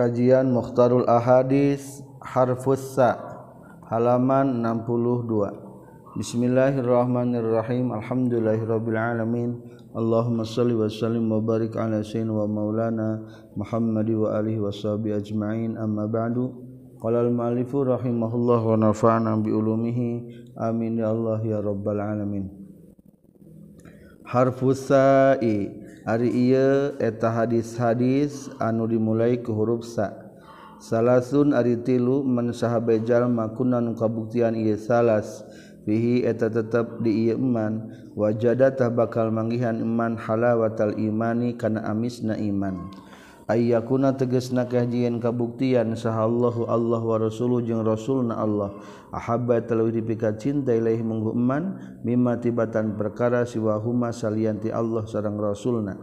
Kajian Mukhtarul Ahadis Harfusa halaman 62 Bismillahirrahmanirrahim. Alhamdulillahirabbil alamin Allahumma shalli wa sallim wa barik ala sayyidina wa maulana Muhammad wa alihi washabi ajma'in. Amma ba'du. Qala al muallifu rahimahullah wa nafa'ana bi ulumihi amin ya Allah ya rabbal alamin. Harfusa'i Ari ieu eta hadis-hadis anu dimulai ke huruf sa. Salasun ari tilu man sahabejal makunan kabuktian iya salas fihi eta tetep di iya iman wajada tah bakal manggihan iman halawatal imani kana amisna iman. ayakuna teges nakahjian kabuktian sahallahu Allah wa rasuluh jeung rasulna Allah. Ahabba talawi dipika cinta ilaih mengguman mimma tibatan perkara siwahuma salianti Allah sareng rasulna.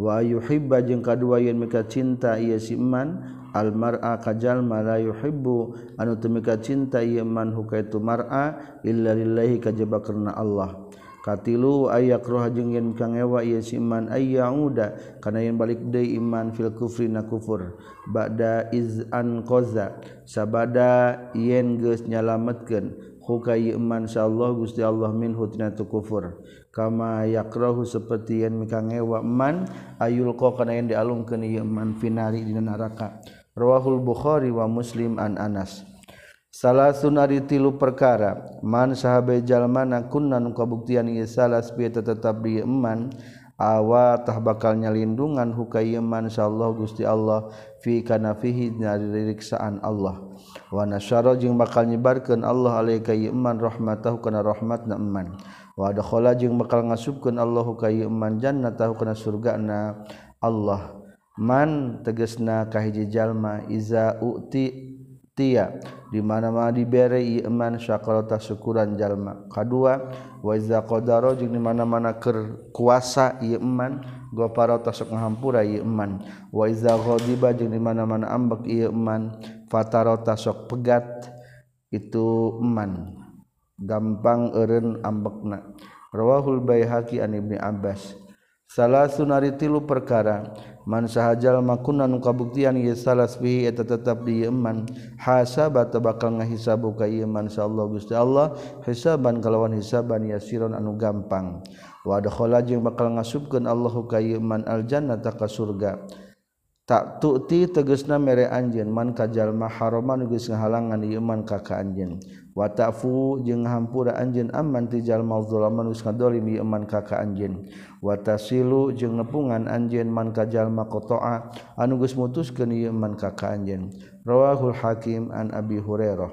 Wa yuhibba jeung kadua yen mika cinta ieu si iman al mar'a kajal ma la yuhibbu. Anu temika cinta ieu man hukaitu mar'a illa lillahi kajaba karna Allah. katilu aya roha kang ewa ia siman aya uda. Kana yang balik deui iman fil kufri na kufur. Ba'da iz an qaza. Sabada yen geus nyalametkeun. Hukai iman insyaallah Gusti Allah min hutna tu kufur. Kama yakrahu seperti yen kang ewa iman ayul qa kana yang dialungkeun ieu iman finari dina neraka. Rawahul bukhari wa muslim an anas. salah sunari tilu perkara. Man sahabe jalmana kunnan kabuktian salas bi tetap di eman awatah bakalnya lindungan hukaiman insyaallah Gusti Allah fi kana fihi ririksaan Allah. Wa nasyara jeung bakal nyebarkeun Allah alaika iman rahmatahu kana rahmatna iman wa dakhala jeung bakal ngasupkeun Allah ka iman jannatahu kana surgana Allah. Man tegesna kahiji jalma iza uti tia di mana mana diberei iman syakarota syukuran jalma. Kedua waiza qadaro jeung di mana-mana keur kuasa ieu iman goparota sok ngahampura ieu iman. Waiza ghadiba jeung di mana-mana ambek ieu iman. Fatarata sok pegat itu iman. Gampang eureun ambekna. Rawahul baihaqi an ibni abbas. salah sunari tilu perkara. Man sahajal makunan kabuktian ieu salas bihi eta tetep di iman. Hasaba bakal ngahisabu ka ieu man insyaallah Gusti Allah. Hisaban kalawan hisaban yasiron anu gampang. Wa adkhala jeung bakal ngasupkeun Allahu ka ieu man al ka surga. tak tuti tegesna mere anjeun man kajalma haraman geus ngahalangan ieu man ka ka anjeun. Wa ta'fu jeung hampura anjeun amman ti jalma zulaman geus ngadolim ieu man ka ka anjeun. Wa tasilu jeung nepungan anjeun man kajalma qata'a anu geus mutuskeun ieu man ka ka anjeun. Rawahul hakim an abi hurairah.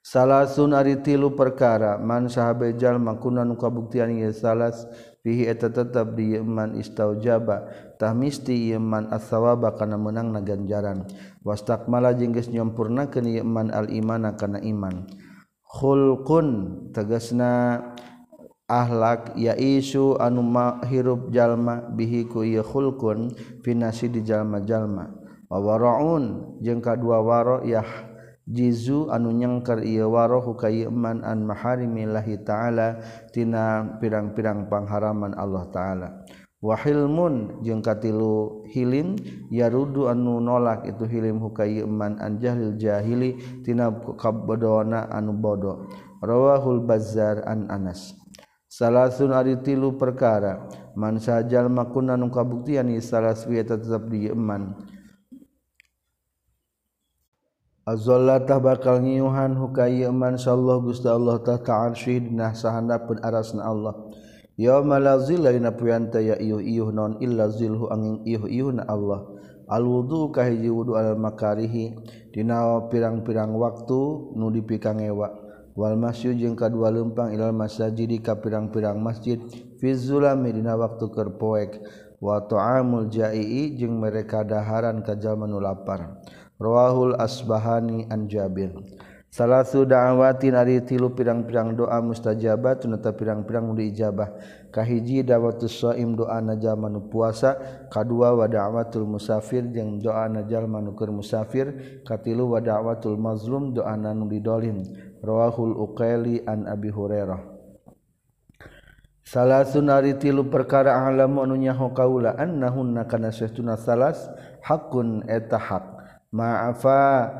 Salasun ari tilu perkara man sahabe jalma kunan kabuktian ieu salas fihi eta tetap di iman istaujaba tahmisti iman as-sawaba kana menang na ganjaran. Wastakmala jeung geus nyampurnakeun iman al-imana kana iman. Khulqun tegasna akhlak ya isu anu hirup jalma bihi ku ieu khulqun finasi di jalma-jalma. Wa waraun jeung kadua waro yah jizu anu nyengker ieu warohu kayeman an maharimillahi ta'ala tina pirang-pirang pangharaman Allah ta'ala. Wa hilmun jeung katilu hilim yarudu anu nolak itu hilim hukayman an jahil jahili tina kabodona anu bodoh rawahul bazzar an anas. Salasun ari tilu perkara man sajal makunna nu kabuktian salah tetap di Yaman azallatah bakal ngiuhan hukaiman sallallahu gusti Allah ta ta'an dinah sahanda pun arasna Allah. Yauma la zilla ina puyanta ya iuh iuh non illa zilhu angin iuh iuh na Allah. Al wudu ka hiji wudu al makarihi. Dina pirang-pirang waktu nu dipikangewa. Wal masyu jeung kadua lempang ilal masajid ka pirang-pirang masjid. Fi zulami dina waktu keur poek. Wa ta'amul jai'i jeung mereka daharan ka jalma nu lapar. Rohul asbahani anjabir salah su dawatin ari tilu pirang-pirang doa mustajabat tunta pirang-pirang diijabah. Kahiji dawatus shaim doa najal manu puasa kadua wadawatul musafir jeung doa najal manukur musafir katilu wadawatul mazlum doa nanu didolim rawahul uqaili an abi hurairah. Salah sunari tilu perkara alamu anu nyaho kaula annahunna kana sayahtuna salas hakun eta hak maafa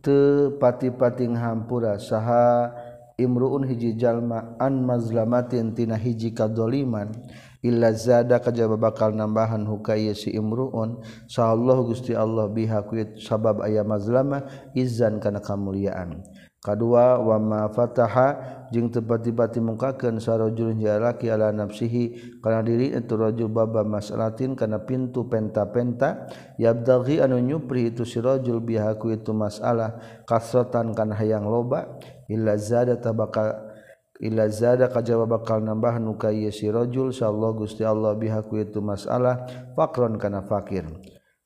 te pati-pating hampura saha imruun hiji jalma an mazlamatin tina hiji kadzaliman illa zada kajaba bakal nambahan hukaya si imruun. Sallallahu gusti Allah biha sabab aya mazlama izan kana kamuliaan. kedua wama Fataha jeung tiba-tiba mukaken sarojul jalaki ala nafsihi karena diri itu rojul baba masalatin karena pintu penta-penta yabdaghi anu nyupri itu si rojul bihaku itu masalah kasrotan kana hayang loba illa zada tabaka illa zada kajaba bakal nambah nuka ieu si rojul sallallahu gusti Allah bihaku itu masalah fakron kana fakir.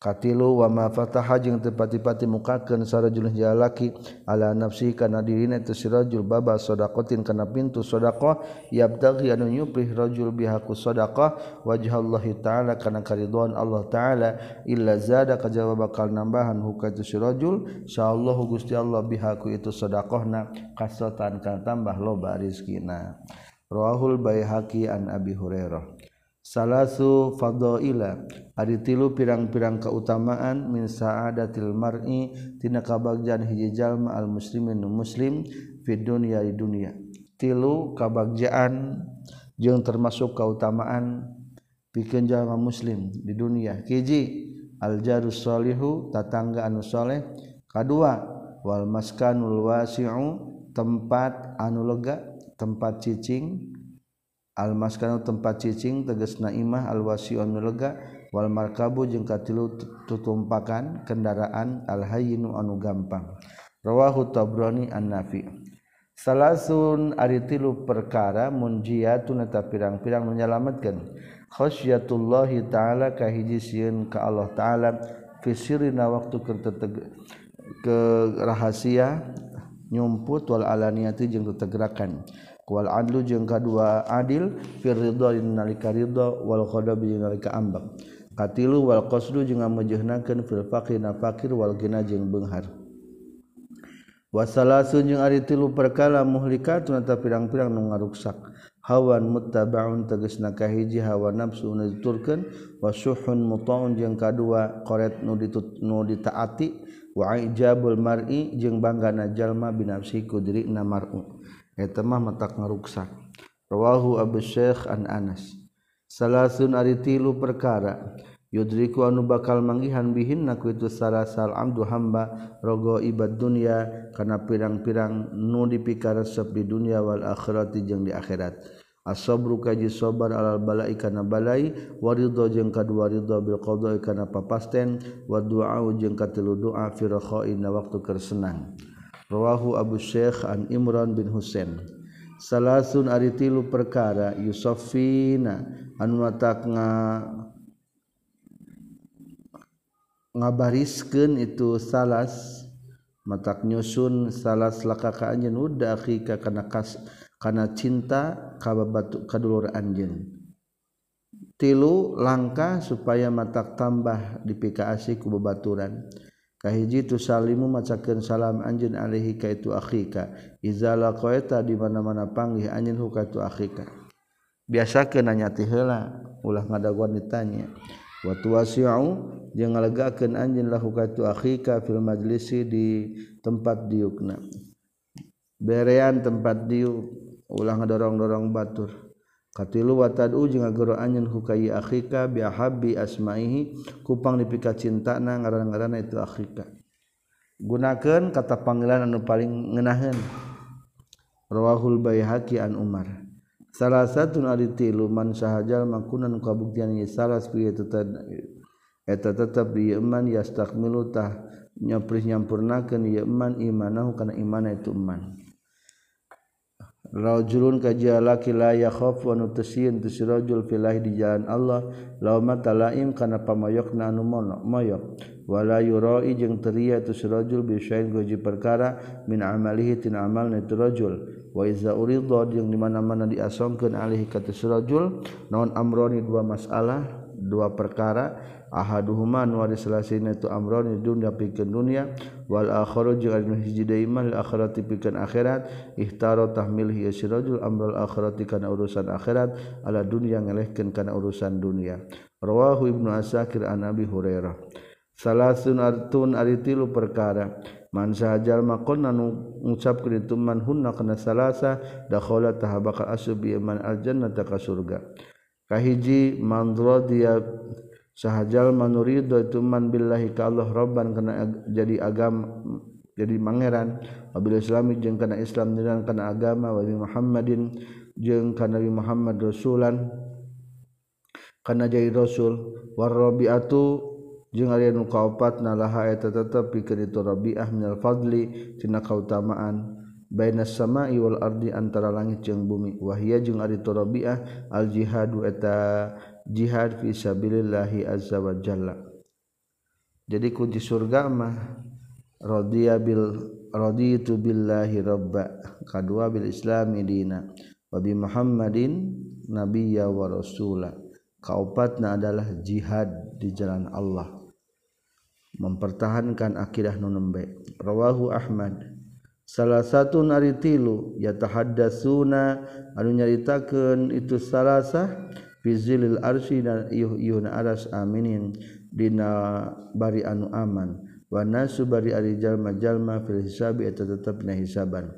katilu wama fataha jeung tepati-pati mukakeun sarajul jalaki ala nafsi kana dirina itu sirajul baba sadaqatin kana pintu sadaqah yabtaghi anu nyuprih rajul biha ku sadaqah wajhallahi ta'ala kana karidwan Allah ta'ala illa zada kajawab bakal nambahan huka itu sirajul insyaallah Gusti Allah biha ku itu sadaqahna kasatan kana tambah loba rezekina rawahul baihaqi an abi hurairah. salasu fadoila ari tilu pirang-pirang keutamaan min sa'adatil mar'i tina kabagjan hiji jalma al muslimin nu muslim fid dunya di dunya tilu kabagjaan jeung termasuk keutamaan pikeun jalma muslim di dunia. Hiji al jaru salihu tatangga anu saleh kadua wal maskanul wasi'u tempat anu lega tempat cicing. almaskanu tempat cicing teges naimah alwasion nulega wal markabu jeung katilu tutumpakan kendaraan alhayyinu anu gampang rawahu tabrani an-nafi salasun ari tilu perkara munjiatun eta pirang-pirang menyelametkeun khasyatullahi taala kahiji sieun ka Allah taala fi sirrina waktu ke rahasia nyumput wal alaniati jeung tetegerakan wal adlu jeung kadua adil fir ridha nalika ridha wal ghadab jeung nalika ambak katilu wal qasdu jeung ngamejeunanakeun fil faqir na fakir wal gina jeung beunghar wasalasun jeung ari tilu perkara muhlikatun eta pirang-pirang nu ngaruksak. Hawan muttabaun tegasna kahiji hawa nafsu nu diturkeun wasuhun mutaun jeung kadua qoret nu ditut nu ditaati wa ijabul mar'i jeung banggana jalma binafsi ku dirina mar'u. etemah matak ngaruksak rawahu Abu Syekh an Anas. Salasun ari tilu perkara. Yudriku anu bakal manggihan bihin naku itu sarasal amdu hamba rogo ibad dunia karena pirang-pirang nu dipikaresep di dunia wal akhirati jeung di akhirat. Asobru kaji sobar alal balai kana balai waridho jeung kadua ridho bil qadha kana papasten wa du'a jeung katilu doa fi rakhai waktu kersenang Rawahu Abu Syekh an Imran bin Husain. Salasun ari tilu perkara Yusofina anu matak nga ngabariskeun itu salas matak nyusun salas lakaka anjeun udah akika kana kas kana cinta ka babatu kadulur anjeun. Tilu langkah supaya matak tambah dipika ku babaturan. kahiji tu salimu macakeun salam anjeun alaihi ka itu akhika. Iza laqaita di mana-mana panggih anjeun huka tu akhika. Biasakeun nanya teh heula ulah ngadaguan ditanya. Wa tuwasi'u jeung ngalegakeun anjeun lahu ka tu akhika fil majlisi di tempat diukna. Berean tempat diuk ulah ngadorong-dorong batur. katilu watadu jeung agero anjeun hukai akhika bi habbi asmaihi kupang dipika cintana ngaran-ngaranna itu akhika gunakeun kata panggilan anu paling ngeunaheun. Rawahul baihaqi an umar. Salah satu ari tilu man sahajal makunan kabuktian ye salas piye tetep eta tetep di iman yastakmilu tah nyampurnakeun ye iman imanahu kana imana itu iman. rajulun kajia laki la yakhaf wa nutasyin tu sirajul filahi di jalan Allah lauma talaim kana pamayokna anu moyok wala yurai jeung teria tu sirajul bi syain goji perkara min amalihi tin amal na tu rajul. Wa iza urida jeung di mana-mana diasongkeun alih ka tu sirajul naon amroni dua masalah dua perkara ahaduhuma nu ari salasina tu amroni dunya pikeun dunya wal akhara jeung anu hiji deui mah akhirat pikeun akhirat ihtaro tahmil hiya sirajul amral akhirati kana urusan akhirat ala dunya ngelehkeun kana urusan dunya rawahu ibnu asakir an abi hurairah. Salasun artun ari tilu perkara. Man sahajal maqon anu ngucap kitu man hunna kana salasa dakhala tahabaka asbi man aljannata ka surga. Kahiji man sahajal manurido ituman Billahi ka Allah robban kena jadi agama jadi mangeran. Wabil Islami jeung kana Islam niran kana agama wa Muhammadin jeung kana Nabi Muhammad rasulan kana jadi rasul. Warrabiatu jeung ari nu kaopat nalaha eta tetep pikeun itu rabiah minal fadli tina kautamaan. Bainas sama'i wal ardi antara langit jeung bumi. Wahia jeung ari turabiah al jihadu eta jihad fi sabilillahi azza wa jalla. Jadi kunci surga mah radhiya bil raditu billahi rabba kadua bil islami dina wa bi muhammadin nabiyya wa rasula. Kaupatna adalah jihad di jalan Allah. Mempertahankan akidah nunembe rawahu ahmad. Salah satu nari tilu ya tahaddatsuna anu nyaritakeun itu salasah fizilil arsy dan iyun aras aminin dina bari anu aman. Wa nasu bari ari jalma-jalma fil hisabi eta tetep na hisaban.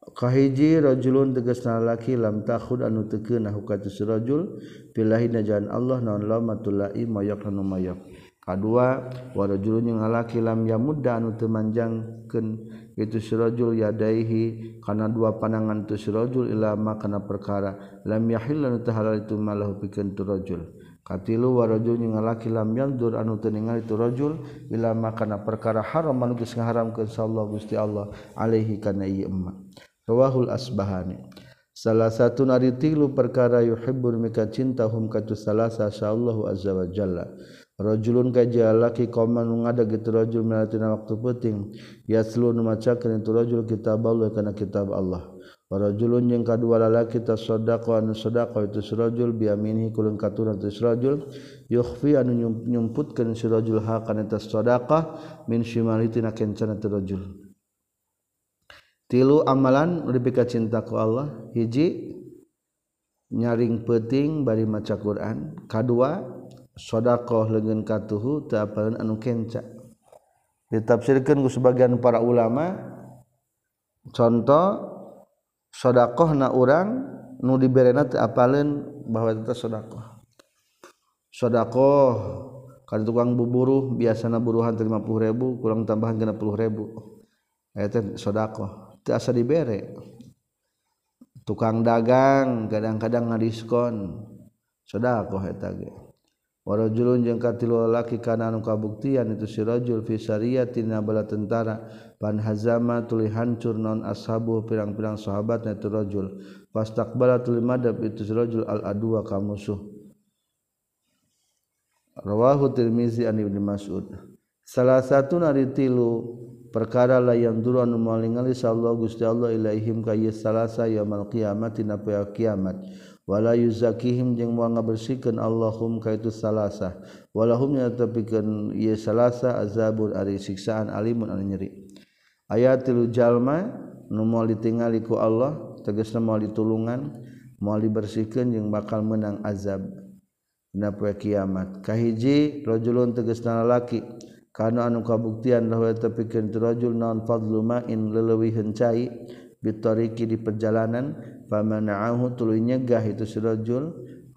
Kahiji rajulun tegasna laki lam takhud anu teu nah hukatu rajul billahi najan Allah naon lamatul lai mayak anu mayak. Kadua wa rajulun yang lalaki lam yamudda anu temanjangkeun itu sirajul yadaihi kana dua panangan tu sirajul ilama kana perkara. Lam yahil lan tahalal itu malahu pikeun tu rajul. Katilu warajul ngalaki lam yandur anu teu ningali tu rajul ilama kana perkara haram anu geus ngaharamkeun Allah Gusti Allah alaihi kana ieu emma rawahul asbahani. Salah satu nari tilu perkara yuhibbur mika cinta hum katu salasa syaallahu azza wa jalla. rajulun ka jalaki qauman ngada gitu rajul minatina waktu penting yaslun maca kana itu rajul kitab Allah kana kitab Allah. Wa rajulun jeung kadua lalaki tasaddaqo anu sedekah itu surajul biaminihi kulun katuran itu surajul yukhfi anu nyumputkeun surajul ha kana tasaddaqah min shimali tina kencana itu rajul. Tilu amalan lebih ka cinta ku Allah. Hiji nyaring penting bari maca Quran. Kadua shodaqoh legen katuhu tapalun anu kenca. Ditafsirkan ku sebagian para ulama contoh shodaqoh na orang nu diberena tapalun bahwa itu shodaqoh shodaqoh kan tukang buburu biasana buruhan lima puluh ribu kurang tambahan kena puluh ribu. Itu shodaqoh itu asa dibere. Tukang dagang kadang-kadang ngadiskon. Shodaqoh etage warajulun jeung katilu lalaki kana anu kabuktian itu si rajul fi syariatina bala tentara. Pan hazama tuli hancur non ashabu pirang-pirang sahabat itu rajul. Fastaqbala tuli madab itu si rajul al adwa ka musuh rawahu tirmizi an ibnu mas'ud. Salah satu nari tilu perkara la yang dulu anu malingali sallallahu gusti Allah ilaihim ka salasa yaumul qiyamah tina kiamat wala yuzakihim jeung moal ngabersihkeun Allahum ka itu salasa. Walahum ya tepikeun ieu salasa azabun ari siksaan alimun anu nyeri. Ayat tilu jalma nu moal ditingali ku Allah tegasna moal ditulungan moal dibersihkeun jeung bakal menang azab dina poe kiamat kahiji rajulun tegasna lalaki kana anu kabuktian lahu tepikeun rajul naon fadlu ma'in leleuwiheun cai bitariki di perjalanan pamanaahu tuluy nyegah itu si rajul.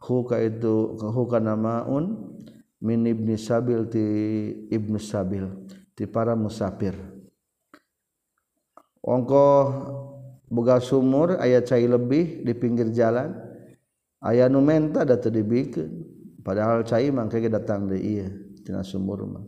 Hu ka itu hu kana maun min ibni sabil ti ibnu sabil ti para musafir. Ongko boga sumur aya cai lebih di pinggir jalan. Aya nu menta da teu dibikeun. Padahal cai mangke datang deui ieu tina sumur mah.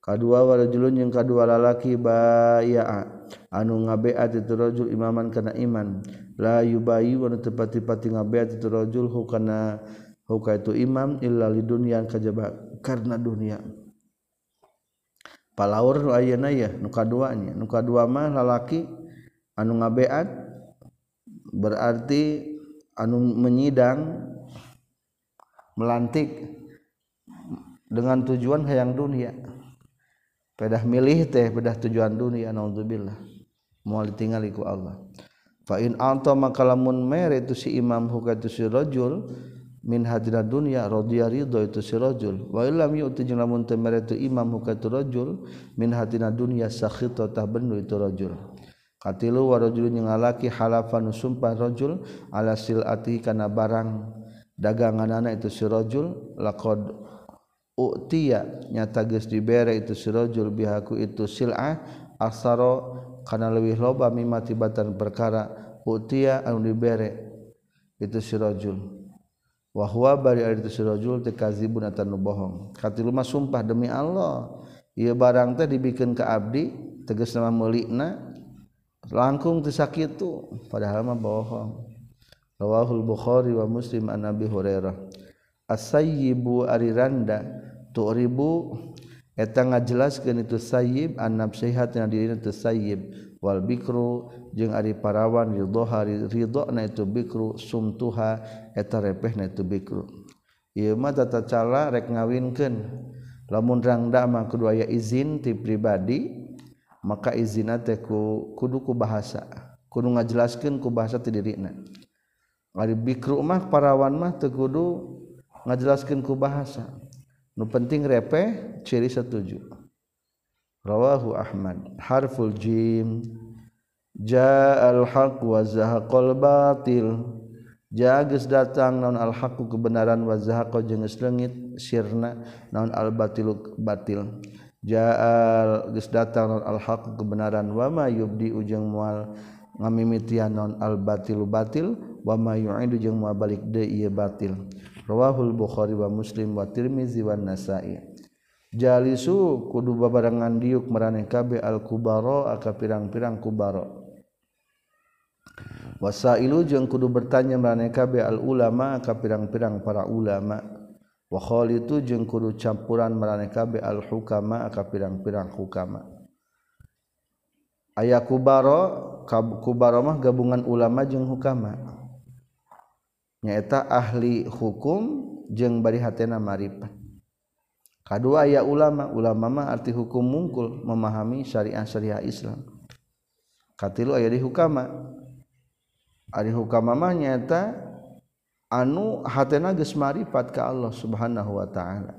Kadua warajulun jeung kadua lalaki bayaa anu ngabeat itu rajul imaman kana iman. La yubayi wa tepati-pati ngabeat itu rajul hukana huka itu imam illa lidunya kajaba karena dunia. Palaur nu ayeuna ya nu kaduanya. Nu kadua mah lalaki anu ngabeat berarti anu menyidang melantik dengan tujuan hayang dunia. Pedah milih teh bedah tujuan dunia naudzubillah mau ditinggaliku Allah Fain anto makalamun mere itu si imam huka itu si rajul min hadina dunya rodiyah ridho itu si rajul. Wa illam yu'ti jeung lamun teu mere itu imam huka itu rajul min hadina dunya sakhita tah bendu itu rajul. Katilu wa rajul jeung halafan sumpah rajul ala silati kana barang daganganana itu si rajul laqad u'tiya nyata geus dibere itu si rajul bihaku itu sil'ah asaro kana leuwih loba mimati batan perkara utia anu dibere itu si rajul wa huwa bari ari si rajul kazibun atan nu bohong. Katilu mah sumpah demi Allah. Ieu barang teh dibikeun ka abdi tegas nama meulina langkung teu sakitu padahal mah bohong. Rawahul bukhari wa muslim an abi hurairah. Asayyibu ari randa tu'ribu Eta ngajelaskeun itu sayyib annab sehat yang dirinya itu sayyib. Wal bikru jeung ari parawan ridhoha ridhona itu bikru sumtuha eta repehna itu bikru. Ieu mah tata cara rek ngawinkeun. Lamun rangda mah kudu aya izin ti pribadi maka izina teh ku kudu ku bahasa. Kudu ngajelaskeun ku bahasa ti dirina. Ari bikru mah parawan mah teu kudu ngajelaskeun ku bahasa. nu penting repe ciri setuju. Rawahu Ahmad. Harful jim. Ja'al haq wa zahaqal batil. Jages datang naon al-haqu kebenaran wa zahaqa jeung leungit sirna naon al-batilu batil. Ja'al geus datang naon al-haqu kebenaran wa ma yubdi ujung moal ngamimitian naon al-batilu batil wa ma yu'idu jeung moal balik deui ieu batil. rawahul Bukhari wa Muslim wa Tirmizi wa Nasa'i. Jalisu kudu babarengan diuk maraneh kabeh al kubaro aka pirang-pirang kubaro wasailu jeung kudu bertanya maraneh kabeh al ulama aka pirang-pirang para ulama. Wa khalitu jeung kudu campuran maraneh kabeh al hukama aka pirang-pirang hukama. Aya kubaro kubaro mah gabungan ulama jeung hukama. nyaeta ahli hukum jeung bari hatena maripat kadua ya ulama ulama mah arti hukum mungkul memahami syariat syariah Islam. Katilu aya di hukama. Ari hukama mah nyaeta anu hatena geus maripat ka Allah Subhanahu wa taala.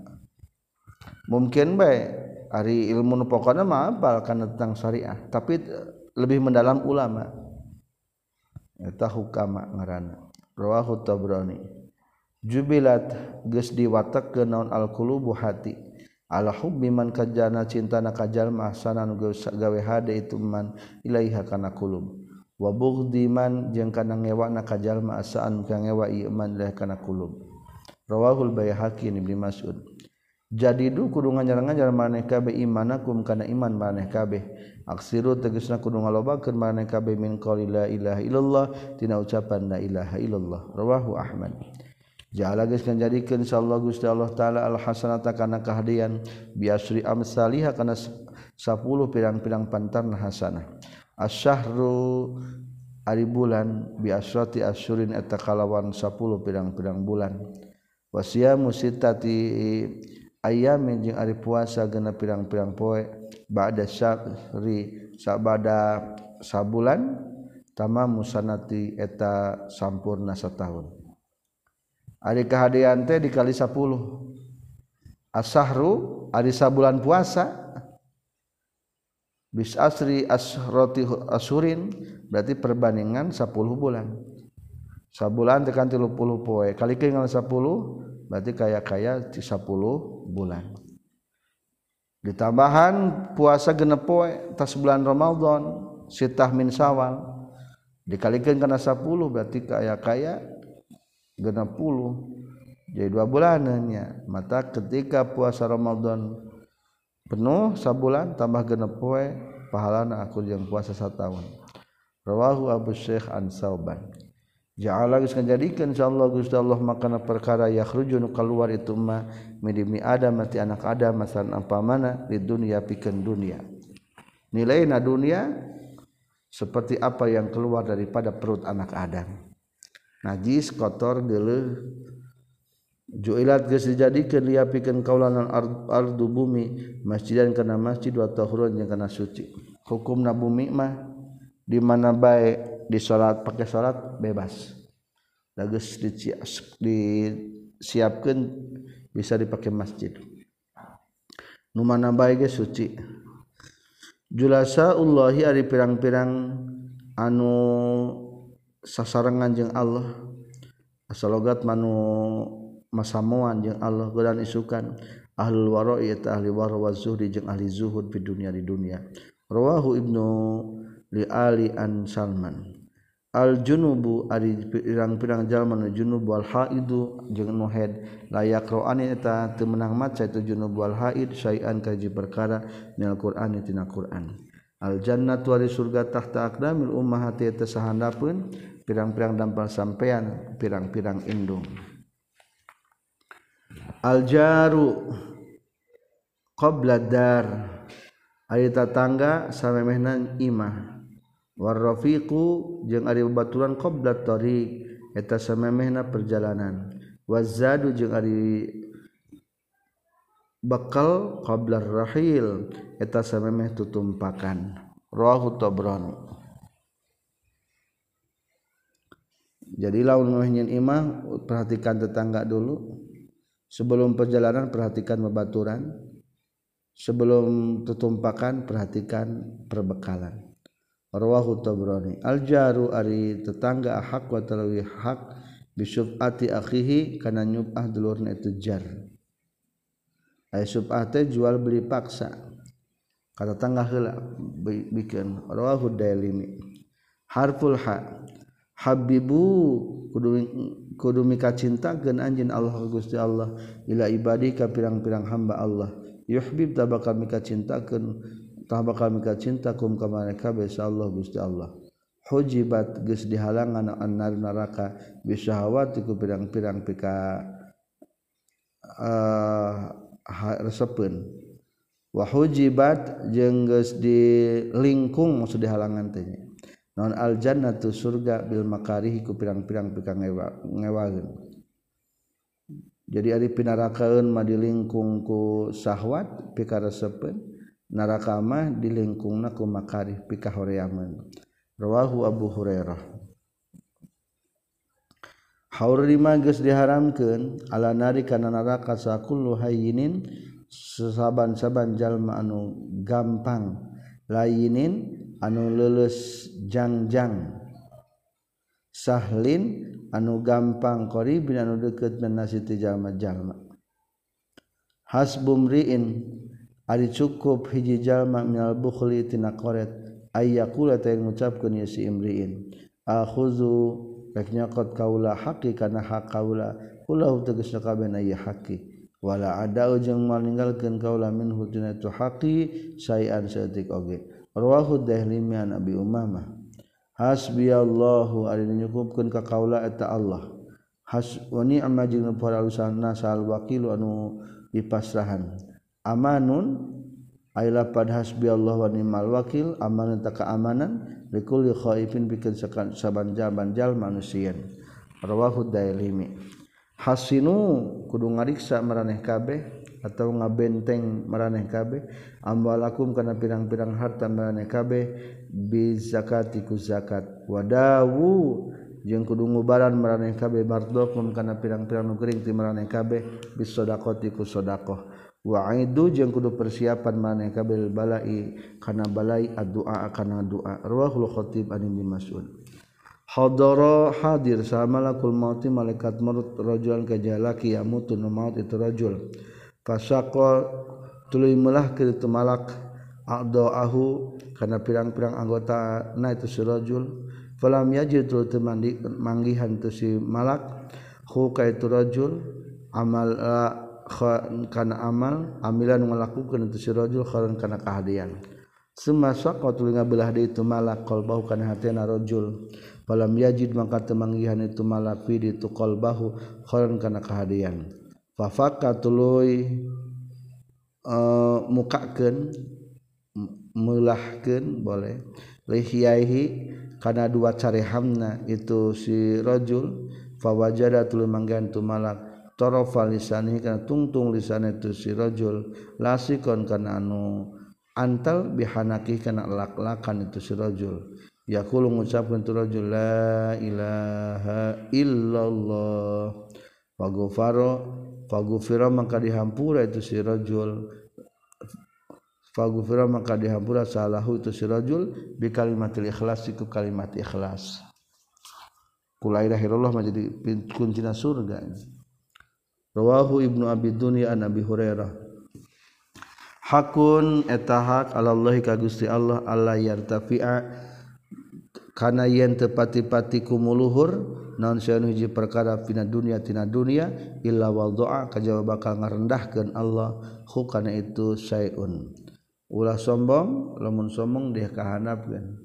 Mungkin bae ari ilmu nu pokona mah apal kana tentang syariah tapi lebih mendalam ulama. Eta hukama ngaranna. rawahu tabrani. Jubilat geus diwatek ke naon alqulubu hati. Ala hubbi man kajana cintana kajalma sana nu gawe hade itu man ilaiha kana qulub. Wa bughdi man jeung kana ngewana kajalma asaan ka ngewa ieu man ilaiha kana qulub. Rawahul baihaqi ibnu mas'ud. Jadi du kudu ngajar-ngajar maneh kabeh imanakum kana iman maneh kabeh. aksiru tegesna kudu ngalobakeun maneh kabeh min qauli la ilaha illallah tina ucapan la ilaha illallah. Rawahu ahmad. Ja'ala geus kanjadikeun insyaallah Gusti Allah taala al hasanata kana kahadian biasri amsalih kana 10 pirang-pirang pantan hasanah. Asyahru ari bulan biasrati asyurin eta kalawan 10 pirang-pirang bulan. Wasiyamu sitati ayamin jeung ari puasa genep pirang-pirang poe. ba'da syahri sabada sabulan tamam musanati eta sampurna setahun. Ari kahadean teh dikali 10 asahru ari sabulan puasa bis asri asroti asurin berarti perbandingan 10 bulan. Sabulan tekan 30 poe kali ke 10 berarti kaya-kaya 10 bulan. Ditambahan puasa genep poe tas bulan Ramadan sitah min sawal dikalikan karena 10 berarti kaya kaya genep puluh jadi dua bulanannya. Mata ketika puasa Ramadan penuh sabulan tambah genep poe pahalana aku yang puasa satu tahun rawahu Abu Syekh an Sauban Ja'ala geus ngajadikeun insyaallah Gusti Allah makana perkara yakhruju nu kaluar itu mah midimi adam mati anak adam masalan apa mana di dunia pikeun dunia. Nilaina dunia seperti apa yang keluar daripada perut anak Adam. Najis, kotor, geuleuh juilat geus dijadikeun liapikeun kaulanan ardu bumi masjidan kana masjid wa tahurun jeung kana suci hukumna bumi mah di mana bae di salat pakai salat bebas. Dages disiapkan bisa dipakai masjid. Numana bae ge suci. Julasa Allahi ari pirang-pirang anu sasarangan jeung Allah. Asalogat manu masamuan jeung Allah godan isukan. Ahlul wara'i eta ahli wara wa zuhdi jeung ahli zuhud di dunia di dunia. Rawahu ibnu li ali an salman. aljunubu ari pirang-pirang jalma junub wal haidu jeung nu haid la yaqra'ani eta teu meunang maca itu junub wal haid syai'an kaji perkara minal qur'ani tina qur'an. Al jannatu ari surga tahta aqdamil ummahati eta sahandapeun pirang-pirang dampal sampean pirang-pirang indung. Al jaru qabla dar ari tatangga samemehna imah. Warrafiku jeung ari baturan qblatori eta samemehna perjalanan. Wazadu jeung ari bekal qablar rahil eta samemeh tutumpakan rawahu tabrani. Jadi laun imah perhatikan tetangga dulu. Sebelum perjalanan perhatikan membaturan sebelum tutumpakan perhatikan perbekalan rawahu tabrani. Al jaru ari tetangga hak wa talawi hak bi syub'ati akhihi kana nyub'ah dulurna itu jar. Ay syub'ah teh jual beli paksa. Kata tangga heula bikin. Rawahu dailimi. Harful ha. Habibu kudu kudu mika cintakeun anjeun Allah Gusti Allah. Ila ibadi ka pirang-pirang hamba Allah. Yuhbib tabakal mika cintakeun tabakal mika cinta kum ka mereka besa Allah Gusti Allah. Hujibat geus dihalangan annar neraka bisyahawati ku pirang-pirang pika uh, resepeun wa hujibat jeung geus dilingkung maksud dihalangan teh. Non aljannah tuh surga Bil makarihi ku pirang-pirang pikang ngewagen jadi ari pinarakaun mah dilingkungku syahwat pikara sepen narakamah dilingkung ku makarih pikah horeaman rawahu Abu Hurairah. Haurima geus diharamkeun ala nari kana neraka sakullu hayyinin sesaban-saban jalma anu gampang. Layinin anu leuleus jangjang. Sahlin anu gampang qaribin anu deukeut min ti jalma-jalma. Hasbumriin Ari cukup hiji jalma minal bukhli tina qaret. Ayyakula tayang ngucapkeun ya si imriin. Akhuzu rek nyakot kaula haqi kana hak kaula. Ulahu tegasna kabena ya haqi wala ada ujung maninggalkeun kaula min hutina tu haqi sayan saeutik oge. Rawahu dahlimi an abi umama hasbiyallahu ari nyukupkeun ka kaula eta Allah. Has wa ni'ma jeung para usaha sal wakilu anu dipasrahan. amanun Ayla pad hasbi Allah wa ni'mal wakil amanan ta keamanan likulli khaifin bikin saban jaban jal manusian. Rawahu dailimi. Hasinu kudu ngariksa maraneh kabeh atau ngabenteng maraneh kabeh amwalakum kana pirang-pirang harta maraneh kabeh bi zakati ku zakat wadawu jeung kudu ngubaran maraneh kabeh mardokum kana pirang-pirang nu gering ti maraneh kabeh bis sadaqati ku sadaqah wa aidu jeung kudu persiapan maneh kabeh balai kana balai addu'a kana doa rawahul khatib an ibnu mas'ud. Hadara hadir sa malakul maut malaikat maut rajulan kajalaki yamutun maut itu rajul. Fasako tuluy melah ke itu malak a'dahu karena pirang-pirang anggota na itu si rajul. Falam yajid tuluy manggihan tu si malak hu ka itu rajul. Amal kana amal amilan melakukan itu sirajul khairan kana kahadian. Suma saqa tulunga ngabelah di itu malak qalbahu kana hatena rajul. Falam yajid maka temanggihan itu malak fi di itu qalbahu khairan kana kahadian. Fafaka tuluy uh, e, mukakeun melahkeun boleh. Lihiyahi kana dua carehamna itu si rajul fawajada tulung manggihan malak torofa lisanih kana tungtung lisane tu si rajul lasikon kana anu antal bihanaki kana laklakan itu si rajul. Yaqulu ngucapkeun tu rajul la ilaha illallah. Faghfaro faghfira maka dihampura itu si rajul. Faghfira maka dihampura salahu itu si rajul bi kalimatil ikhlas iku kalimat ikhlas. Kulairahirullah menjadi kuncina surga. ini. rawahu Ibnu Abi Dunya an Abi Hurairah. Hakun etahak Allah ka Gusti Allah Allah yartafi'a. Kana yen tepati-pati kumuluhur naon sayan hiji perkara pina dunia tina dunia illa wal doa kajaba bakal ngarendahkeun Allah hukana itu syai'un. Ulah sombong lamun sombong dia kahanapkeun.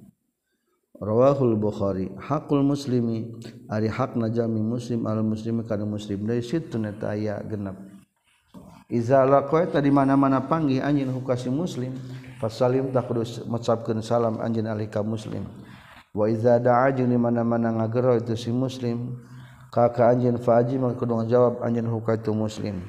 rawahul Bukhari hakul muslimi ari hak najami muslim al muslimi kana muslim dari situ neta aya genep. Iza laqaita di mana-mana panggih anjeun hukasi muslim fasalim tak kudus mengucapkeun salam anjeun alih ka muslim. Wa iza da'a jeung di mana-mana ngagero itu si muslim ka ka anjeun faji maka kudu jawab anjeun huka itu muslim.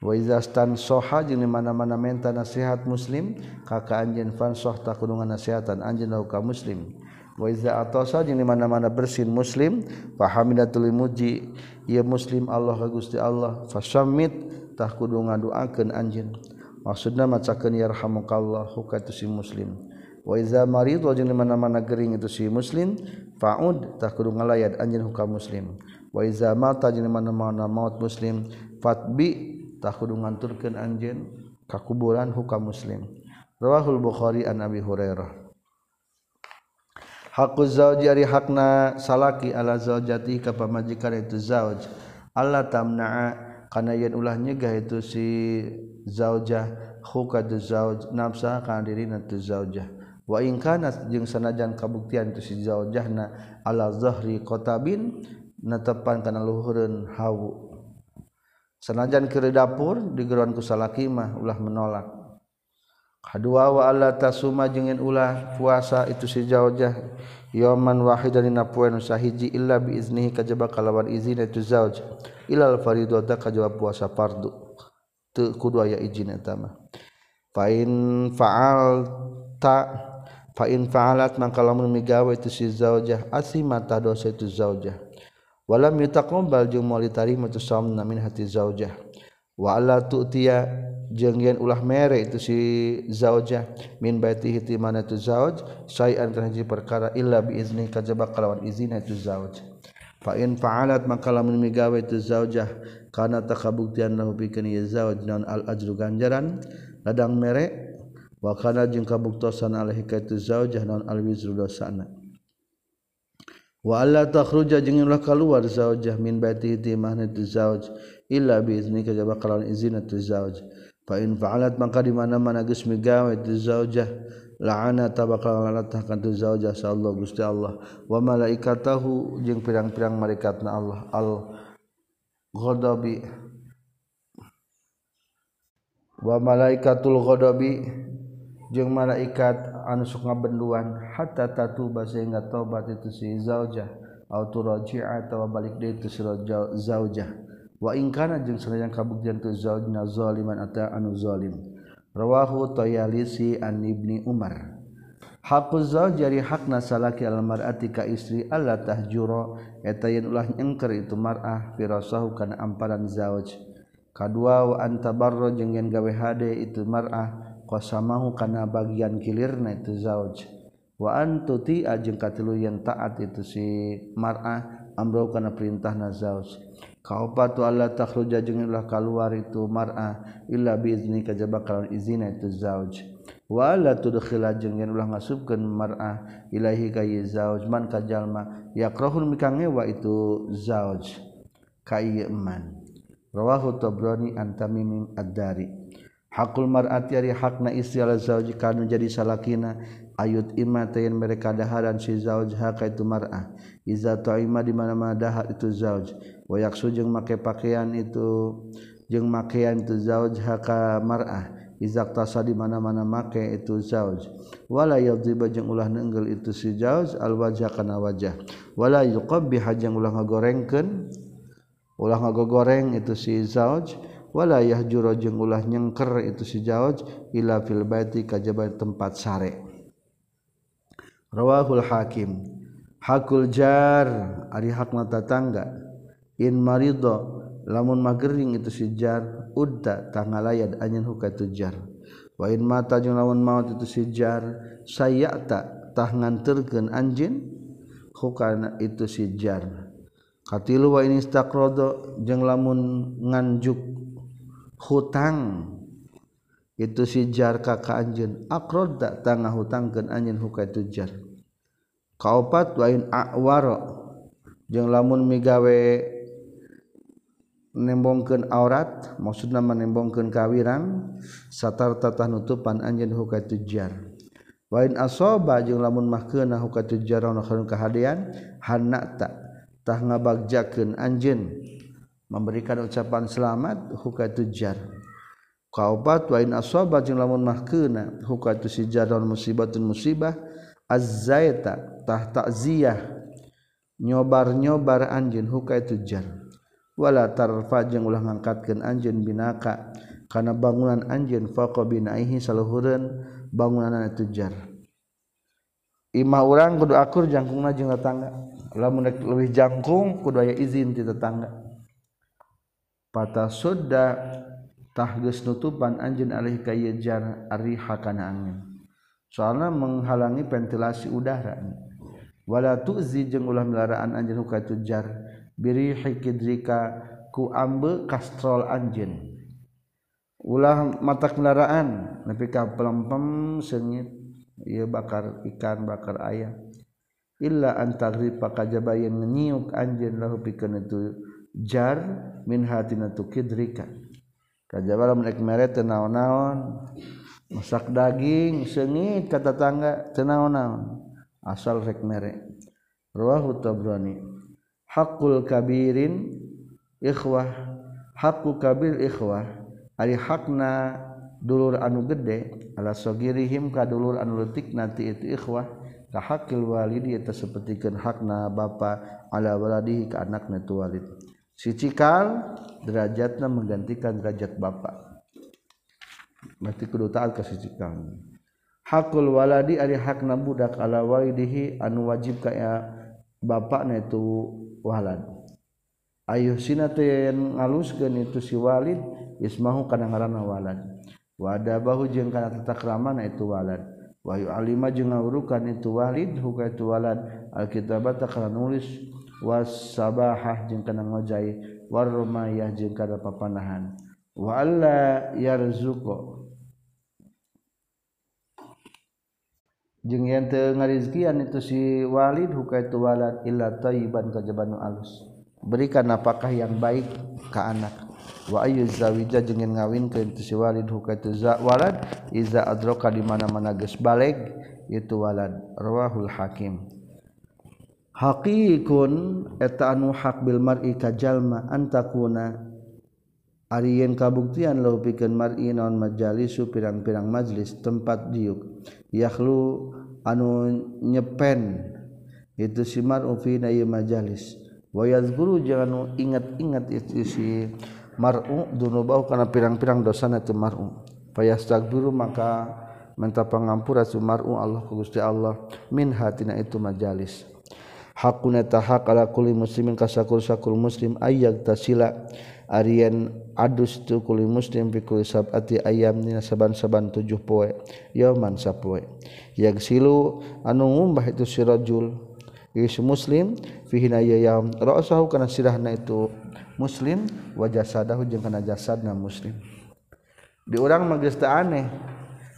Wa iza stan soha jeung di mana-mana menta nasihat muslim ka ka anjeun fan soh tak kudu nasihatatan anjeun huka muslim. Waiza atosa jeung di mana-mana bersin muslim fahamidatul muji ieu muslim Allah ka Gusti Allah fasammit tah kudu ngadoakeun anjeun. Maksudna macakeun yarhamukallahu ka si muslim. Wa iza marid wa jeung di mana-mana gering itu si muslim faud tah kudu ngalayat anjeun ka muslim. Wa iza mata jeung di mana-mana maut muslim fatbi tah kudu nganturkeun anjeun ka kuburan hukam muslim. Rawahul bukhari an abi hurairah. Haku zauji ari hakna salaki ala zaujati ka pamajikan itu zauj. Allah tamna'a kana yen ulah nyegah itu si zaujah huka tu zauj nafsa kana dirina tu zaujah. Wa in kana jeung sanajan kabuktian tu si zaujahna ala zahri qatabin natepan kana luhureun hawu. Sanajan keur dapur digeron ku salaki mah ulah menolak. Kedua wa Allah tasuma jengin ulah puasa itu si zaujah yaman wahid dari napuan sahiji illa bi iznihi kajaba kalawan izin itu zauj. Ilal faridota kajaba puasa fardu. Teu kudu aya izin eta mah. Fa in faal ta fa in faalat mangka lamun migawe itu si zaujah asimata dosa itu zaujah walam yutaqabbal jeung mau ditarima tu saum min hati zaujah waala tutia jeung yen ulah mere itu si zaujah. Min baitihi ti mana tu zauj sayan kana hiji perkara illa bi izni kajaba kalawan izina tu zauj. Fa in fa'alat maka lamun migawe tu zaujah kana takabuktian lahu pikeun ye zauj naon al ajru ganjaran ladang mere wa kana jeung kabuktosan alaihi ka tu zaujah naon al wizru dosana. wala takhruja jeung ulah kaluar zaujah min baitihi ti mahna tu zauj illa bi izni kajaba kalawan izin tu zauj. Fa in fa'alat maka di mana-mana geus migawe tu zaujah la'ana tabakal lanat akan tu zaujah sallallahu gusti Allah. Wa malaikatahu jeung pirang-pirang malaikatna Allah. Al ghadabi wa malaikatul ghadabi jeung malaikat anu sok ngabenduan hatta tatuba sehingga tobat itu si zaujah. Au turaji'a atau balik deui tu si zaujah. Ingkana jeung senajan kabuktian tu zauj zaliman ata anu zalim. Rawahu tayalisi an ibni umar. Hakku zauj jari hakna salaki al mar'ati ka istri Allah tahjuro eta yen ulah nyengker itu mar'ah firasahu kana amparan zauj. Kadua wa antabarro jeung yen gawe hade itu mar'ah qasamahu kana bagian kilirna itu zauj. Wa an tuti ajeng katilu yen taat itu si mar'ah amrau kana perintahna zauj. Kaupatu alla takhruja jeung lah kaluar itu mar'ah illa bi izni kajaba kalawan izina itu zauj. Wa la tudkhila jeung yen ulah ngasubkeun mar'ah ilahi ka zauj. Man ka jalma yakrahul mikange wa itu zauj. Ka ieu man rawahu tabrani an tamim ad-dari. hakul mar'ati ari hakna istri ala zauji kanu jadi salakina. Ayut imma tayin mereka daharan si zauj haka itu mar'ah. Iza ta'ima di mana-mana dahar itu zauj. Wa yaksu jeung make pakaian itu jeung makean itu zauj haka mar'ah. Iza tasa di mana-mana make itu zauj. Wala yadhiba jeung ulah nenggel itu si zauj al wajha kana wajah. Wala yuqabbi jeung ulah ngagorengkeun ulah ngagogoreng itu si zauj. walayah juro jeung ulah nyengker itu si jauj ila fil baiti kajaban tempat sare. Rawahul hakim. Hakul jar ari hakna tatangga. In marido lamun magering itu si jar udda tangalayad anyen hukatu jar. Wa in mata jeung lamun maut itu si jar sayata tah nganterkeun anjeun hukana itu si jar. Katilu wa in istaqrada jeung lamun nganjuk hutang. Itu sijar kakak ka anjeun tak tangah hutangkan anjun hukai kaopat kaupat wain akwaro jeung lamun migawe nembongkeun aurat maksudna manembongkeun kawirang satar tatah nutupan anjeun hukai tujar wain asoba jeung lamun mahkeunna hukai tujar ana khairun kahadean hanna ta tah ngabagjakeun anjeun. Memberikan ucapan selamat huka tujar kaubat wa in asaba jeung lamun mahkeuna huka tu sijaron musibatun musibah azzaita tah takziyah nyobar-nyobar anjeun huka tujar wala tarfa jeung ulah ngangkatkeun anjeun binaka kana bangunan anjeun faqa binaihi saluhureun bangunan tujar imah urang kudu akur jangkungna jeung tetangga. Lamun lebih jangkung kudu aya izin ti tetangga patah sudah tahges nutupan anjin alih kayejar ariha kana angin. Soalnya menghalangi ventilasi udara. Wala tu'zi jeung ulah melaraan anjeun huka tujar biri hikidrika ku ambe kastrol anjeun. Ulah mata kendaraan nepi ka pelempem sengit ieu bakar ikan bakar ayam. Illa antagripa kajabayan nyiuk anjeun lahu pikeun itu jar min hatina tukidrika kajabala menek mere teu naon-naon. Masak daging sengit ka tetangga teu naon-naon. Asal rek mere. Rawahu tabrani. Haqqul kabirin ikhwah. Haqqu kabir ikhwah. Ari hakna dulur anu gede ala sogirihim ka dulur anu leutik nanti itu ikhwah. Ka hakil walidi eta sapertikeun hakna bapa ala waladihi ka anakna tu walid. si cikal derajatnya menggantikan derajat bapak. Berarti kudu taat ka si cikal hakul waladi ari hakna budak ala walidihi anu wajib ka bapakna itu walad. Ayuh sina teh ngaluskeun itu si walid ismahu kana ngaranna walad. Wa adabahu jeung kana tata kramana itu walad. Wa alima jeung ngawurukan itu walid huka itu walad. Alkitabata kana nulis. wasabahah jeung kana ngojai. Warrumayah jeung kada papanahan. Wa alla yarzuqo jeung yen teu ngarizkian itu si walid huka itu walad illa thayyiban kajabanu alus. Berikan apakah yang baik ke anak. Wa ayu zawija jeung yen ngawinkeun itu si walid huka itu za walad iza adroka di mana-mana geus balik itu walad. Rawahul hakim. haqiun eta anu hak Bil mari kajallma antakuna Ariyen kabuktian lo pikeun mari naon majalisu pirang-pirang majlis tempat diuk. Yakhlu anu nyepen itu simar fi na majalis. Wa yazkuru jangan ingat-ingat itu si mar'u dunubau kana pirang-pirang dosana teu mar'u. Fayastagbiru maka minta pangampura sumar'u Allah ku Gusti Allah min hatina itu majalis. hakuna tahak ala kulli muslimin kasakur-sakur muslim ayyak tasila. Arian adus tu kulli muslim fi kulli sabati ayam dina saban-saban tujuh poe yauman sapoe. Yagsilu anu ngumbah itu si rajul. Is muslim fi hina yaum. Ra'sahu kana sirahna itu muslim wa jasadahu jeung kana jasadna muslim. Di urang mah geus aneh.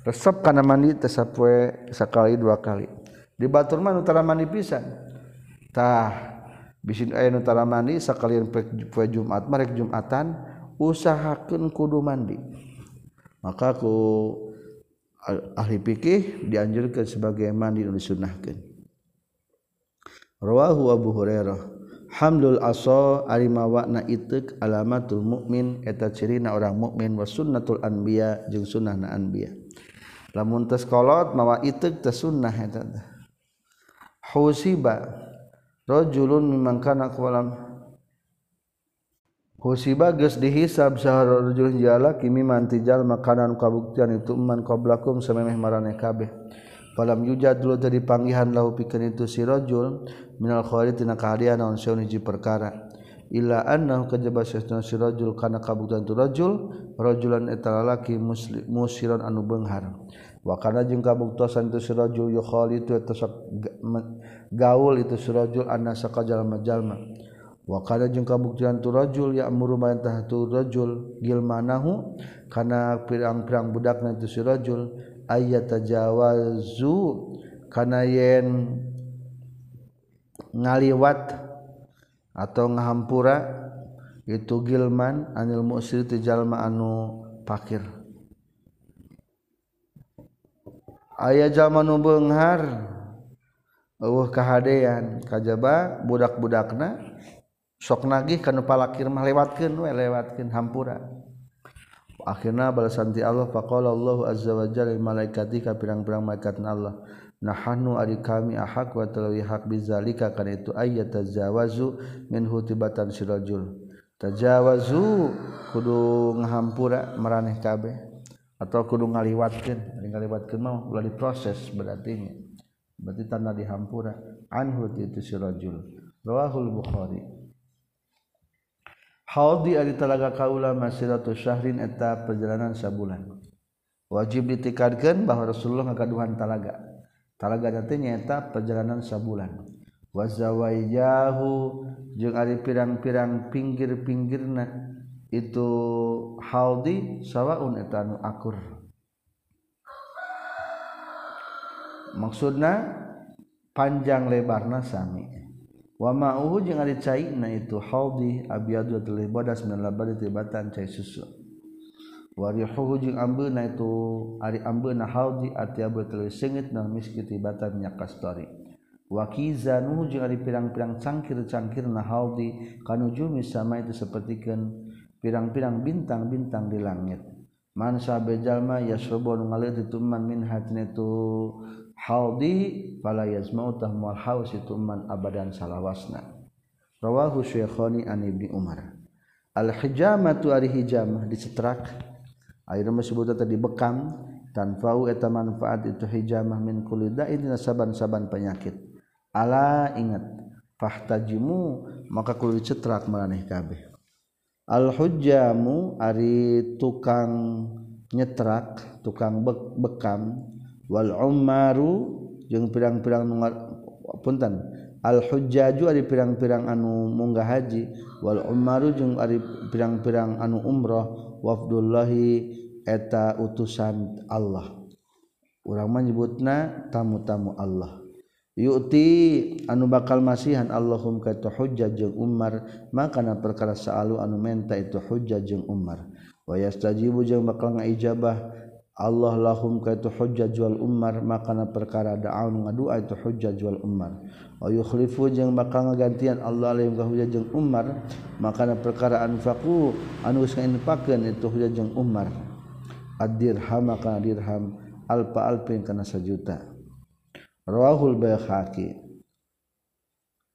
Resep kana mandi teh sapoe sakali dua kali. Di batur mah utara tara mandi pisan. tah bisin aya nu tara mandi sakalian poe Jumat marek Jumatan usahakeun kudu mandi. Maka ku ahli fikih dianjurkan sebagai mandi nu disunnahkeun. Rawahu Abu Hurairah hamdul aso arima mawana itik alamatul mukmin eta cirina orang mukmin wa sunnatul anbiya jeung sunnahna anbiya. Lamun tes kolot mawa itik tes sunnah eta husiba rajulun mimman kana qalam Husiba geus dihisab sahar jala kimi mimman tijal makanan kabuktian itu man qablakum samemeh marane kabeh. Falam yujad dulu tadi panggihan lahu pikeun itu si rajul minal khairi tina kahadian naon saun hiji perkara. Illa annahu kajaba sesna si rajul kana kabuktian tu rajul rajulan eta lalaki muslim musiron anu beunghar wa kana jeung kabuktosan itu si rajul yukhalitu eta gaul itu surajul anna kajalma-jalma wa kana jeung kabuktian tu rajul ya amuru mantah tu rajul gilmanahu kana pirang-pirang budakna itu si rajul ayatajawazu kana yen ngaliwat atau ngahampura itu gilman anil musir ti jalma anu pakir. Aya jalma nu beunghar uh kehaan kajba budak-budakna sok nagih kanupalakir mah lewatkan we lewatkan hampura. Akhirnya balasanti Allah faqala Allah azza wa jalla malaikati ka pirang-pirang malaikat Allah nahanu ari kami ahak wa talawi hak bizalika kana itu ayat tajawazu min hutibatan sirajul. Tajawazu kudu ngahampura maraneh kabeh atau kudu ngaliwatkeun. Ngaliwatkeun mah ulah diproses berarti berarti tanda dihampura. Anhu itu si rajul. Rawahul bukhari. Haudi ari talaga kaula masiratu syahrin eta perjalanan sabulan. Wajib ditikadkeun bahwa Rasulullah ngakaduhan talaga. Talaga teh nyaeta perjalanan sabulan. Wazawaijahu jeung ari pirang-pirang pinggir-pinggirna. Itu haudi sawaun eta anu akur. maksudna panjang lebarna sami. Wama uhu jeung ari caina itu haudi abyadu tuluy bodas min labari tibatan cai susu. Warihuhu jeung ambeuna itu ari ambeuna haudi atyabu tuluy sengit na miski tibatan nya kastori. Wakizanu jeung ari pirang-pirang cangkir-cangkir na haudi kanujumi sama itu sapertikeun pirang-pirang bintang-bintang di langit. Man sabe jalma yasrubu ngaleuh tuman min hatina haldi fala yazma'u tahmal haus itu man abadan salawasna. Rawahu syekhani an ibni umar. Al hijamatu ari hijamah dicetrak ayeuna mah tadi bekam tanfa'u eta manfaat itu hijamah min kulli da'in saban-saban penyakit. Ala ingat fahtajimu maka kudu dicetrak maraneh kabeh. Al hujjamu ari tukang nyetrak tukang bekam Walmaru jeung pirang-pirang punten. Al-hujaju ari pirang-pirang anu munggah haji. Wal Umaru jeung ari pirang-pirang anu umroh wafdullahi eta utusan Allah. Orang menyebutna tamu-tamu Allah. Yuti anu bakal masihan Allahum ka itu hujjah jeung Umar makana perkara saalu anu menta itu hujjah jeung Umar. Wa yastajibu jeung bakal ngaijabah. Allah lahum ka itu hujjah jual Umar makana perkara da'aun ngadua itu hujjah jual Umar wa yukhlifu jeung maka ngagantian Allah lahum ka hujjah jeung Umar makana perkara anfaqu anu geus ngainfakeun itu hujjah jeung Umar ad-dirham kana dirham alfa alfin kana sajuta. Rawahul bayhaqi.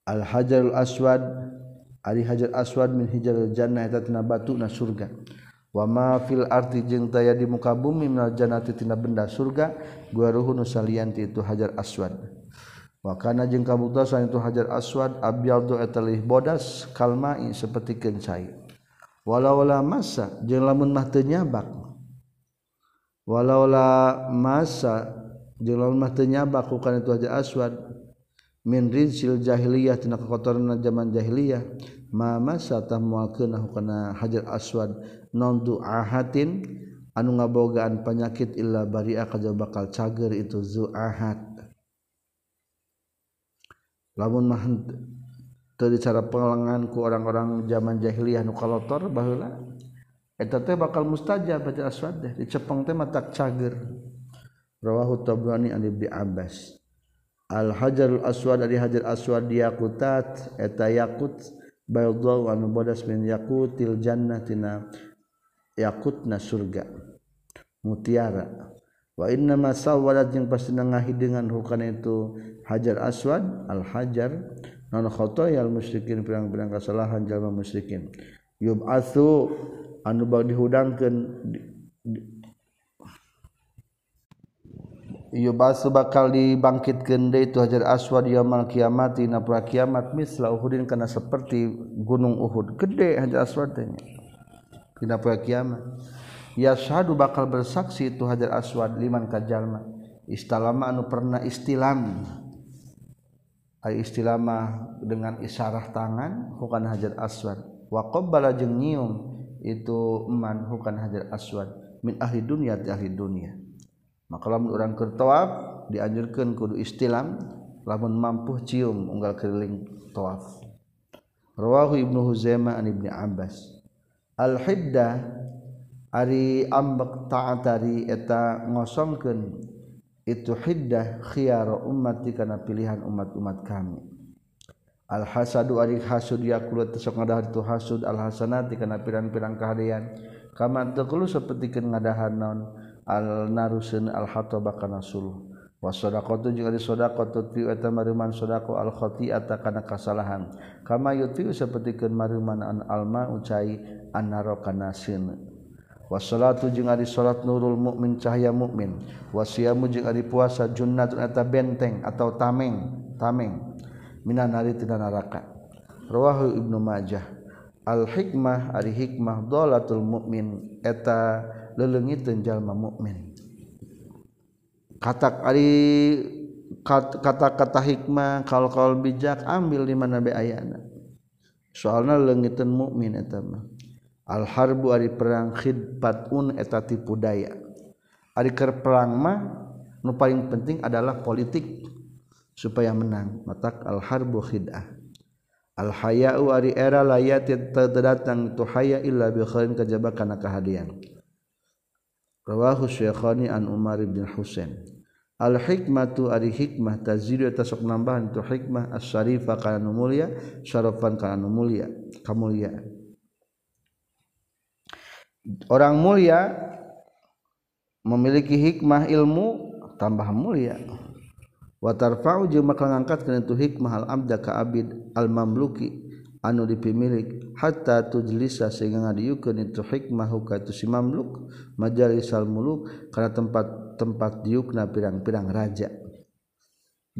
Al hajarul aswad ari hajar aswad min hijaril jannah eta tina batu na surga. wama fil arti jeung daya di muka bumi minal jannati tina benda surga gua ruhun salianti itu hajar aswad. Wa kana jeung kabutasan itu hajar aswad abyadu etalih bodas kalmai seperti kencai. Walaula masa jeung lamun mah teu nyabak. Walaula masa jeung lamun mah teu nyabak ku kana itu hajar aswad. Min rizil jahiliyah tina kotoran zaman jahiliyah. muakana hajar aswad nondu ahatin anu ngabogaan penyakit illa bari'a kajjal bakal cager itu zuahat lamun mah teu cara pengelangan ku orang-orang zaman jahiliyah nu kalotor baheula eta teh bakal mustajab hajar aswad deh dicepeng teh matak cager. Rawahu tabrani an ibni abbas. Al hajarul aswad dari hajar aswad yakutat eta yakut bayallahu anu bodas min yakutil jannah tina yakutna surga mutiara. Wa inna ma sawwalat jeung pasti nangahi dengan hukana itu hajar aswad al hajar non khotoyal musyrikin pirang-pirang kesalahan jalma musyrikin. Yub'atsu anu bag dihudangkeun di, di, basu bakal dibangkit gede itu hajar aswad mal kiamati na kiamat mislah Uhudin karena seperti gunung Uhud. Gede hajar aswadnya kiamat. Ya syadu bakal bersaksi itu hajar aswad liman kajjalma istalama anu pernah istilam. Istilama dengan isyarah tangan bukan hajar aswad. Waqabbala jeung nyium itu eman bukan hajar aswad. Min ahli dunia di ahli dunia maka lamun orang kertawaf dianjurkan kudu istilam lamun mampu cium unggal keliling tawaf. Rawahu ibnu huzaimah an ibnu abbas. Al hiddah ari ambek taatari eta ngosongkeun itu hiddah khiyar umat kana pilihan umat-umat kami. Al hasadu ari hasud yakulu tesok ngadahar itu hasud al hasanati kana pirang-pirang kahadian kama teu seperti ngadahan naon alnarusun al-hatoba kana suluh wa sadaqatu jeung ari sadaqatu ti eta maruman sadaqo al khati'ata kana kasalahan. Kama yuti sapertikeun maruman an alma ucai annaro kana sin wa salatu jeung ari salat nurul mukmin cahaya mukmin wa siamu jeung ari puasa junnatun eta benteng atau tameng tameng. Minan nari tina neraka rawahu ibnu majah. Al hikmah ari hikmah dolatul mukmin eta lelengitjallma mukmin. Kata kata-kata hikmah kalau-kalau bijak ambil di mana be ayana. Soalnya lengitan mukmin alharbu ari perang khidbatun eta tipu daya. Ari ker perang mah nu paling penting adalah politik supaya menang. Matak alharbu khidah. Al haya'u ari era layat terdatang tu haya illa bi khairin kajabakan kehadian rawahu syekhani an Umar bin Husain. Al hikmatu ari hikmah tazidu eta sok nambahan tu hikmah as-syarifah kana nu mulia syarafan kana nu mulia kamuliaan orang mulia memiliki hikmah ilmu tambah mulia. Wa tarfa'u jeung maka ngangkat kana tu hikmah al abda ka abid al mamluki anu dipimilik hatta tujlisa sehingga ngadiukeun itu hikmah hukatu si mamluk majalisal muluk kana tempat-tempat diukna pirang-pirang raja.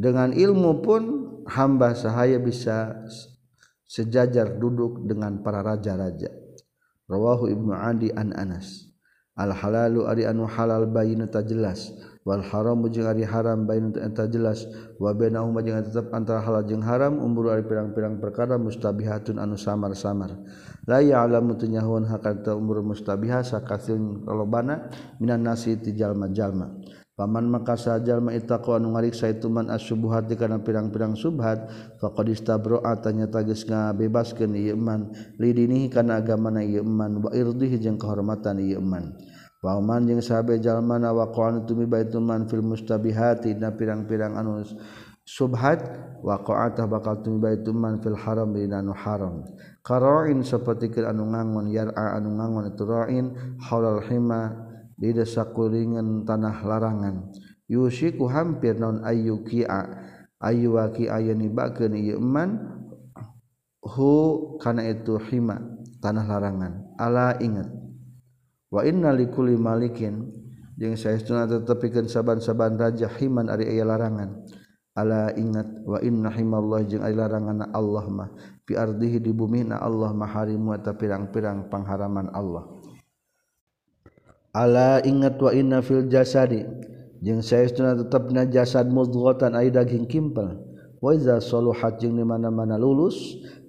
Dengan ilmu pun hamba sahaya bisa sejajar duduk dengan para raja-raja. Rawahu ibnu adi an anas. Al halalu ari anu halal bayyinata jelas. wal haram jeung ari haram bain eta jelas. Wa bainahuma jeung tetep antara halal jeung haram umur ari pirang-pirang perkara mustabihatun anu samar-samar. La ya'lamu tunyahuun hakata umur mustabiha sakasin kalobana minan nasi ti jalma-jalma. Paman maka sajalma itaqwa anu ngariksa itu man asubuhat di kana pirang-pirang subhat faqad istabro'a atanya tagis ngabebaskeun ieu man. Lidinihi kana agamana ieu man wa irdihi jeung kehormatan ieu man. Waman jeung sabjallmana wakoan tumi baituman fil mustabihati na pirang-pirang anu subhat waqaatah bakal tumi baituman fil haram dina anu haram. Karoin sapertikeun anu ngangon yar'a anu ngangon itu ra'in haulal hima di desa kuringan tanah larangan. Yusiku hampir non ayyuki'a ayyuwaki ayani bakeun ieu man hu kana itu hima tanah larangan. Ala ingat wa inna likulli malikin. Jeung saestuna tetepikeun saban-saban raja himan ari aya larangan. Ala ingat wa inna himallah jeung aya laranganna Allah mah. Fi ardihi di bumi na Allah mah harimu eta pirang-pirang pangharaman Allah. Ala ingat wa inna fil jasadi. Jeung saestuna tetepna jasad mudghatan aya daging kimpel. Wa iza saluhat jeung di mana-mana lulus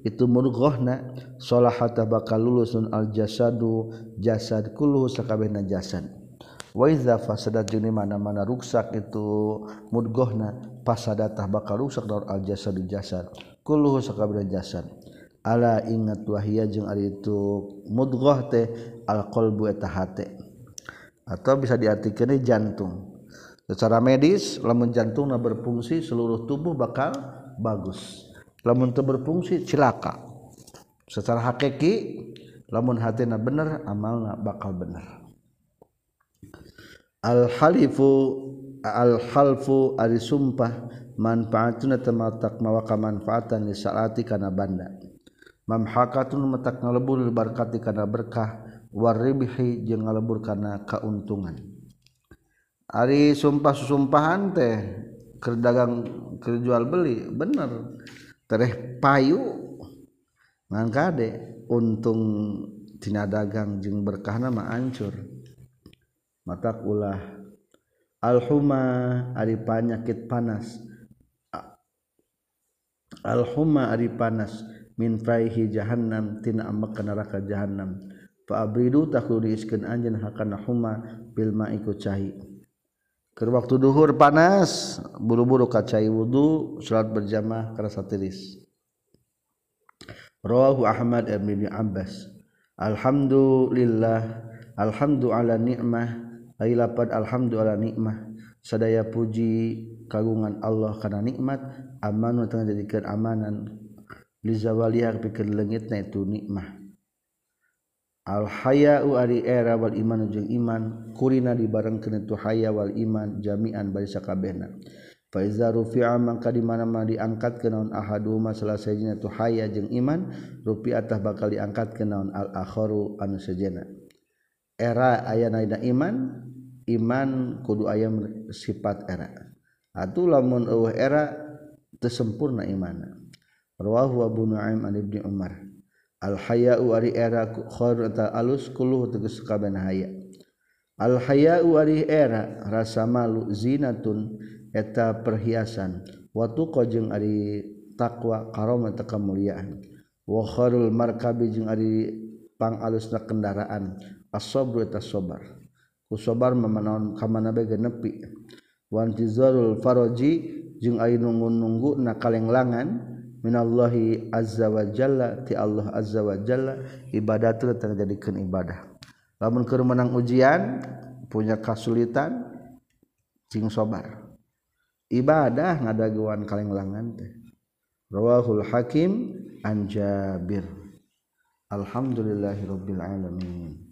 itu murghna salahata bakal lulusun al jasadu jasad kulluhu sakabehna jasad. Wa idza fasadat jeung mana-mana ruksak itu murghna fasadatah bakal rusak daur al jasadu jasad kulluhu sakabehna jasad. Ala ingat wahia jeung ari itu mudghah teh al qalbu eta hate. Atau bisa diartikan jantung. Secara medis lamun jantungna berfungsi seluruh tubuh bakal bagus. Lamun teu berfungsi cilaka. Secara hakiki lamun hatina bener amalna bakal bener. Al halifu al halfu ari sumpah manfaatuna tamatak mawaka manfaatan li salati kana banda. Mamhakatun metak ngalebur barkati kana berkah warribihi jeung ngalebur kana kauntungan. Ari sumpah susumpahan teh keur dagang keur jual beli bener tereh payu. Ngan kade untung tina dagang jeung berkahna mah ancur. Matak ulah alhuma ari panyakit panas. Alhuma ari panas min faihi jahannam tina ambek neraka jahannam. Fa abridu takulu diiskeun anjeun hakana huma bil ma'iku cai Ke waktu duhur panas, buru-buru kacai wudu, salat berjamaah kerasa tiris. Rawahu Ahmad bin Abbas. Alhamdulillah, alhamdu ala ni'mah, ai lapad alhamdu ala nikmah. Sadaya puji kagungan Allah karena nikmat, amanu tengah jadikan amanan. Lizawaliyah pikir lengitna itu nikmah. Al-hayau ari era wal iman jeung iman kurina dibareng kana tu haya wal iman jami'an bari sakabehna. Fa iza rufi'a mangka di mana-mana diangkat kana ahaduma salah sajina tu haya jeung iman rufi'atah bakal diangkat kana al akharu anu sajena. Era aya na iman iman kudu aya sifat era. Atuh lamun eueuh era teu sempurna imanna. Rawahu Abu Nu'aim an Ibnu Umar. alhaya ari erakhorta aluskuluh teges kaben haya. Alhaya ari era rasa malu zinatun eta perhiasan. Watu kojeng ari takwa karoma kemuliaan wa kharul markabi jeung ari pang alusna kendaraan. As-sabru eta sabar ku sabar mamanaon ka mana bae faroji wa intizarul faraji jeung ari nunggu-nunggu na kalenglangan minallahi azza wa jalla ti Allah azza wa jalla ibadatul terjadikan ibadah. Lamun keur menang ujian punya kasulitan cing sobar. Ibadah ngadaguan kalenglangan teh. Rawahul hakim an jabir. Alhamdulillahirabbil alamin.